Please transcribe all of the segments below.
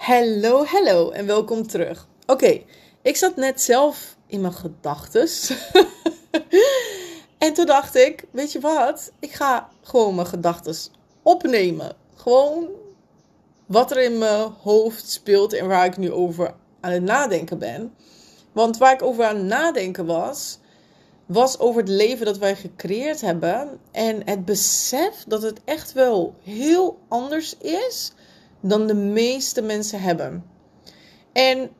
Hallo, hallo en welkom terug. Oké, ik zat net zelf in mijn gedachtes. en toen dacht ik, weet je wat? Ik ga gewoon mijn gedachtes opnemen. Gewoon wat er in mijn hoofd speelt en waar ik nu over aan het nadenken ben. Want waar ik over aan het nadenken was, was over het leven dat wij gecreëerd hebben. En het besef dat het echt wel heel anders is dan de meeste mensen hebben. En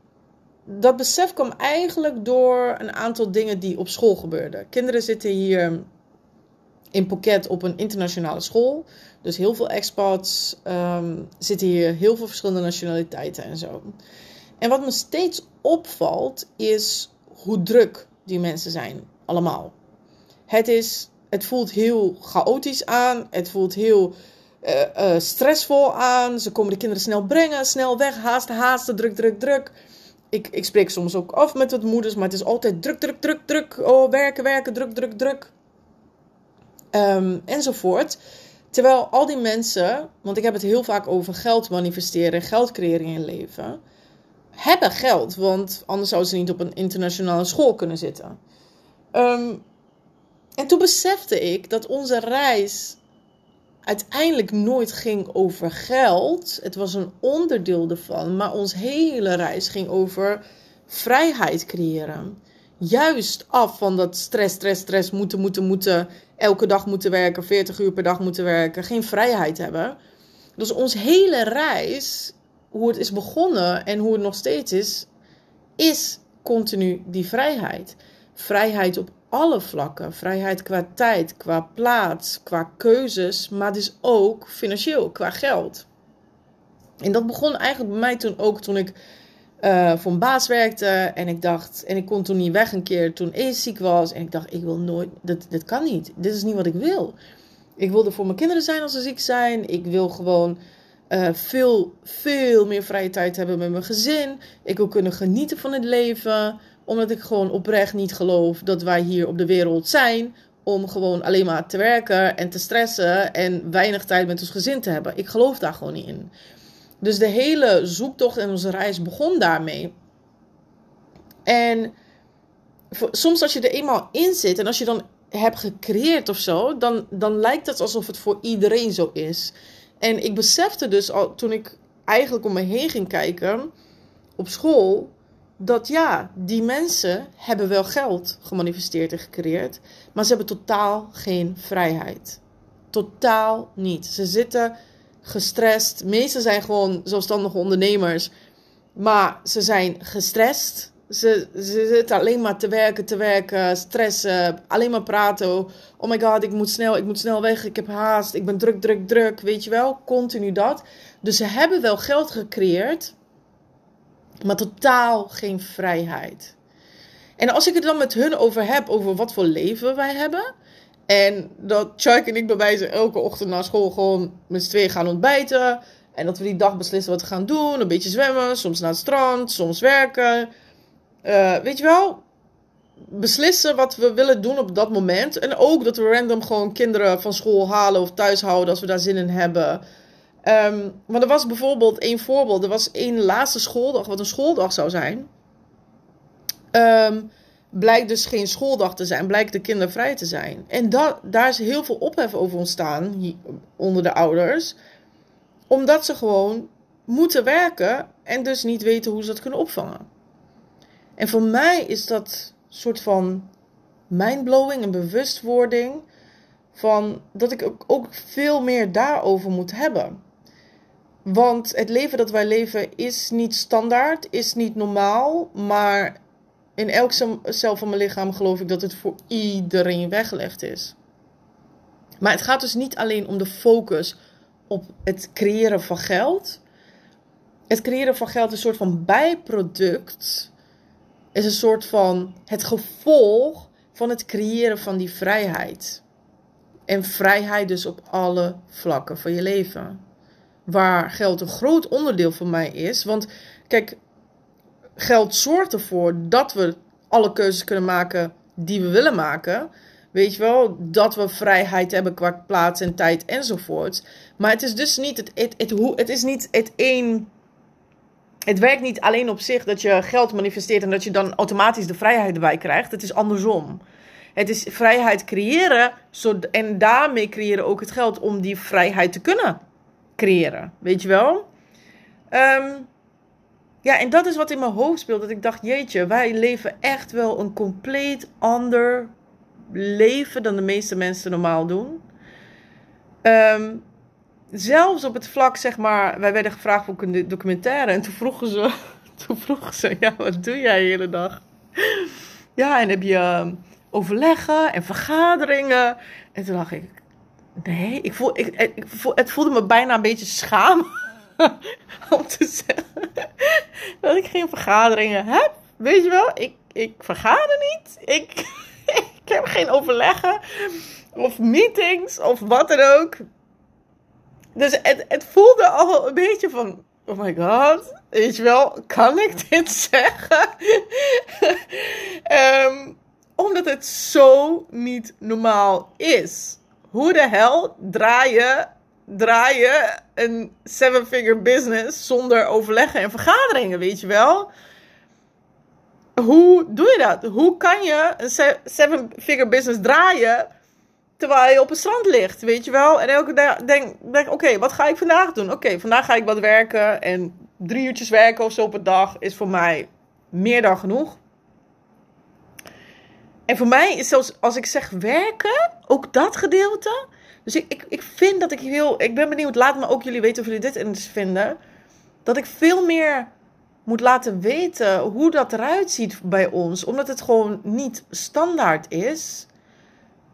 dat besef kwam eigenlijk door een aantal dingen die op school gebeurden. Kinderen zitten hier in Phuket op een internationale school. Dus heel veel expats um, zitten hier, heel veel verschillende nationaliteiten en zo. En wat me steeds opvalt is hoe druk die mensen zijn, allemaal. Het, is, het voelt heel chaotisch aan, het voelt heel uh, uh, stressvol aan. Ze komen de kinderen snel brengen, snel weg, haasten, haasten, druk, druk, druk. Ik, ik spreek soms ook af met wat moeders, maar het is altijd druk, druk, druk, druk. Oh, werken, werken, druk, druk, druk. Um, enzovoort. Terwijl al die mensen, want ik heb het heel vaak over geld manifesteren, geld creëren in leven, hebben geld, want anders zouden ze niet op een internationale school kunnen zitten. Um, en toen besefte ik dat onze reis uiteindelijk nooit ging over geld. Het was een onderdeel ervan. Maar ons hele reis ging over vrijheid creëren. Juist af van dat stress, stress, stress, moeten, moeten, moeten. Elke dag moeten werken, 40 uur per dag moeten werken. Geen vrijheid hebben. Dus ons hele reis, hoe het is begonnen en hoe het nog steeds is, is continu die vrijheid. Vrijheid op alle vlakken. Vrijheid qua tijd, qua plaats, qua keuzes, maar dus ook financieel, qua geld. En dat begon eigenlijk bij mij toen ook toen ik uh, voor een baas werkte. En ik dacht, en ik kon toen niet weg een keer toen ik ziek was. En ik dacht, ik wil nooit, dit, dit kan niet. Dit is niet wat ik wil. Ik wilde voor mijn kinderen zijn als ze ziek zijn. Ik wil gewoon uh, veel, veel meer vrije tijd hebben met mijn gezin. Ik wil kunnen genieten van het leven omdat ik gewoon oprecht niet geloof dat wij hier op de wereld zijn om gewoon alleen maar te werken en te stressen en weinig tijd met ons gezin te hebben. Ik geloof daar gewoon niet in. Dus de hele zoektocht en onze reis begon daarmee. En soms als je er eenmaal in zit en als je dan hebt gecreëerd of zo, dan, dan lijkt het alsof het voor iedereen zo is. En ik besefte dus al toen ik eigenlijk om me heen ging kijken op school dat ja, die mensen hebben wel geld gemanifesteerd en gecreëerd, maar ze hebben totaal geen vrijheid. Totaal niet. Ze zitten gestrest. Meesten zijn gewoon zelfstandige ondernemers, maar ze zijn gestrest. Ze, ze zitten alleen maar te werken, te werken, stressen, alleen maar praten. Oh my god, ik moet snel, ik moet snel weg, ik heb haast, ik ben druk, druk, druk. Weet je wel, continu dat. Dus ze hebben wel geld gecreëerd, maar totaal geen vrijheid. En als ik het dan met hun over heb, over wat voor leven wij hebben. En dat Chuck en ik bij wijze elke ochtend na school gewoon met z'n tweeën gaan ontbijten. En dat we die dag beslissen wat we gaan doen. Een beetje zwemmen, soms naar het strand, soms werken. Uh, weet je wel, beslissen wat we willen doen op dat moment. En ook dat we random gewoon kinderen van school halen of thuis houden als we daar zin in hebben. Um, maar er was bijvoorbeeld één voorbeeld. Er was één laatste schooldag, wat een schooldag zou zijn. Um, blijkt dus geen schooldag te zijn, blijkt de kinderen vrij te zijn. En daar is heel veel ophef over ontstaan onder de ouders. Omdat ze gewoon moeten werken en dus niet weten hoe ze dat kunnen opvangen. En voor mij is dat soort van mindblowing, een bewustwording van dat ik ook veel meer daarover moet hebben. Want het leven dat wij leven is niet standaard, is niet normaal. Maar in elk cel van mijn lichaam geloof ik dat het voor iedereen weggelegd is. Maar het gaat dus niet alleen om de focus op het creëren van geld. Het creëren van geld is een soort van bijproduct. Is een soort van het gevolg van het creëren van die vrijheid. En vrijheid dus op alle vlakken van je leven waar geld een groot onderdeel van mij is. Want kijk, geld zorgt ervoor dat we alle keuzes kunnen maken die we willen maken. Weet je wel, dat we vrijheid hebben qua plaats en tijd enzovoort. Maar het is dus niet het, het, het, het, het is niet het één het werkt niet alleen op zich dat je geld manifesteert en dat je dan automatisch de vrijheid erbij krijgt. Het is andersom. Het is vrijheid creëren en daarmee creëren ook het geld om die vrijheid te kunnen creëren. Weet je wel? Ehm, ja, en dat is wat in mijn hoofd speelt. Dat ik dacht, jeetje, wij leven echt wel een compleet ander leven dan de meeste mensen normaal doen. Ehm, zelfs op het vlak, zeg maar, wij werden gevraagd voor een documentaire. En toen vroegen ze, toen vroegen ze, ja, wat doe jij de hele dag? Ja, en heb je ehm, overleggen en vergaderingen? En toen dacht ik, nee, ik voel, ik, voel, het voelde me bijna een beetje schaam om te zeggen dat ik geen vergaderingen heb. Weet je wel, ik, ik vergader niet. Ik, ik heb geen overleggen of meetings of wat dan ook. Dus het, het voelde al een beetje van, oh my god, weet je wel, kan ik dit zeggen? um, omdat het zo niet normaal is. Hoe de hel draai je, draai je een seven-figure business zonder overleggen en vergaderingen, weet je wel? Hoe doe je dat? Hoe kan je een seven-figure business draaien terwijl je op het strand ligt, weet je wel? En elke dag denk, denk oké, wat ga ik vandaag doen? Oké, vandaag ga ik wat werken en drie uurtjes werken of zo op een dag is voor mij meer dan genoeg. En voor mij is zelfs als ik zeg werken, ook dat gedeelte. Dus ik, ik, ik vind dat ik heel. Ik ben benieuwd, laat me ook jullie weten of jullie dit vinden. Dat ik veel meer moet laten weten hoe dat eruit ziet bij ons. Omdat het gewoon niet standaard is.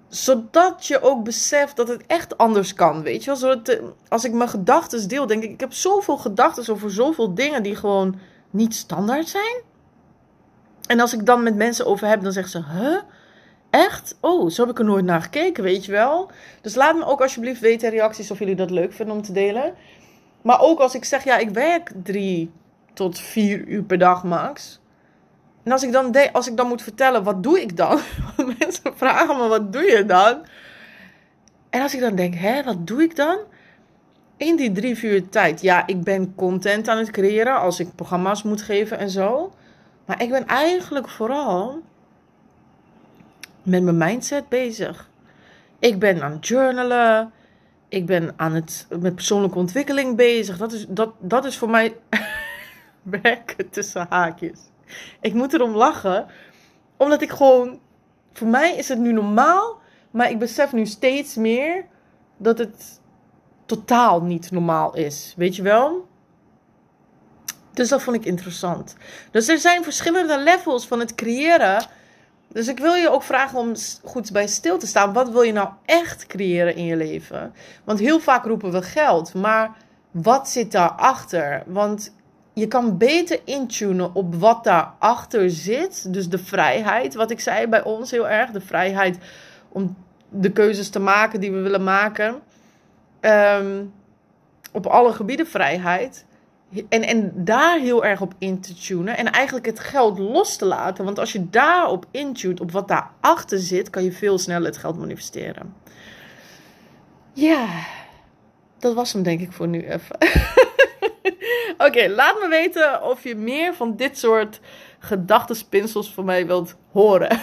Zodat je ook beseft dat het echt anders kan. Weet je wel? Als ik mijn gedachten deel, denk ik: ik heb zoveel gedachten over zoveel dingen die gewoon niet standaard zijn. En als ik dan met mensen over heb, dan zeggen ze: Huh? Echt? Oh, zo heb ik er nooit naar gekeken, weet je wel? Dus laat me ook alsjeblieft weten reacties of jullie dat leuk vinden om te delen. Maar ook als ik zeg: Ja, ik werk drie tot vier uur per dag max. En als ik dan, de, als ik dan moet vertellen, wat doe ik dan? Mensen vragen me: Wat doe je dan? En als ik dan denk: Hè, wat doe ik dan? In die drie, uur tijd, ja, ik ben content aan het creëren als ik programma's moet geven en zo. Maar ik ben eigenlijk vooral met mijn mindset bezig. Ik ben aan het journalen. Ik ben aan het met persoonlijke ontwikkeling bezig. Dat is, dat, dat is voor mij werken tussen haakjes. Ik moet erom lachen, omdat ik gewoon. Voor mij is het nu normaal, maar ik besef nu steeds meer dat het totaal niet normaal is. Weet je wel? Dus dat vond ik interessant. Dus er zijn verschillende levels van het creëren. Dus ik wil je ook vragen om goed bij stil te staan. Wat wil je nou echt creëren in je leven? Want heel vaak roepen we geld, maar wat zit daarachter? Want je kan beter intunen op wat daarachter zit. Dus de vrijheid, wat ik zei bij ons heel erg. De vrijheid om de keuzes te maken die we willen maken. Ehm, op alle gebieden vrijheid. En, en daar heel erg op in te tunen. En eigenlijk het geld los te laten. Want als je daarop intunt, op wat daarachter zit, kan je veel sneller het geld manifesteren. Ja, dat was hem denk ik voor nu even. Oké, laat me weten of je meer van dit soort gedachtenspinsels van mij wilt horen.